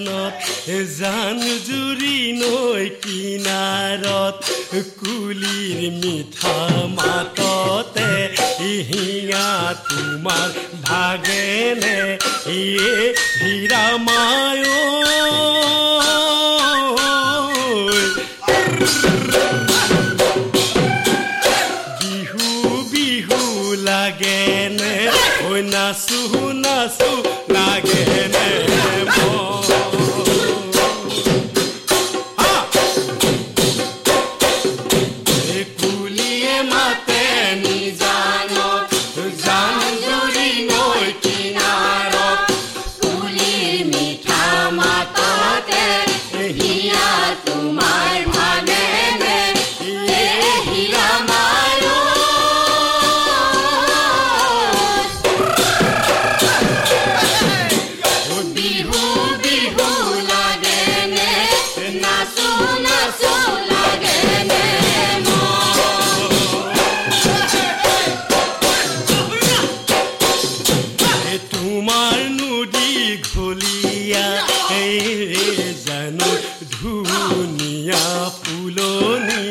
জানত জান জুৰি নৈ কিনাৰত কুলিৰ মিঠা মাততে ইহিয়া তোমাৰ ভাগেনে ইয়ে হীৰামায় বিহু বিহু লাগেনে ঐ নাচো নাচো ধুনীয়া ফুলনি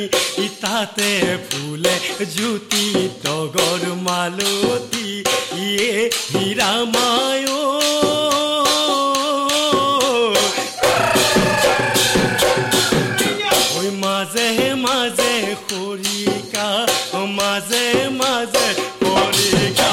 ইতাতে ফুলে জ্যোতি তগৰ মালতি ইয়ে হীৰামায়। মাজে মাজে খৰিকা মাজে মাজে খৰিকা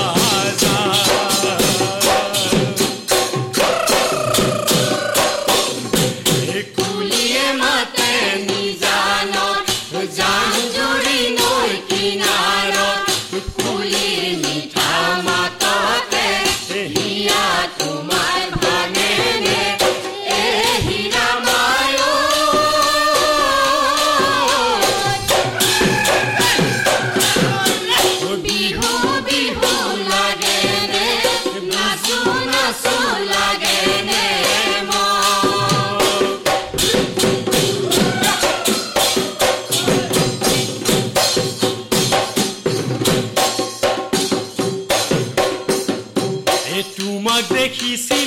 देखी सी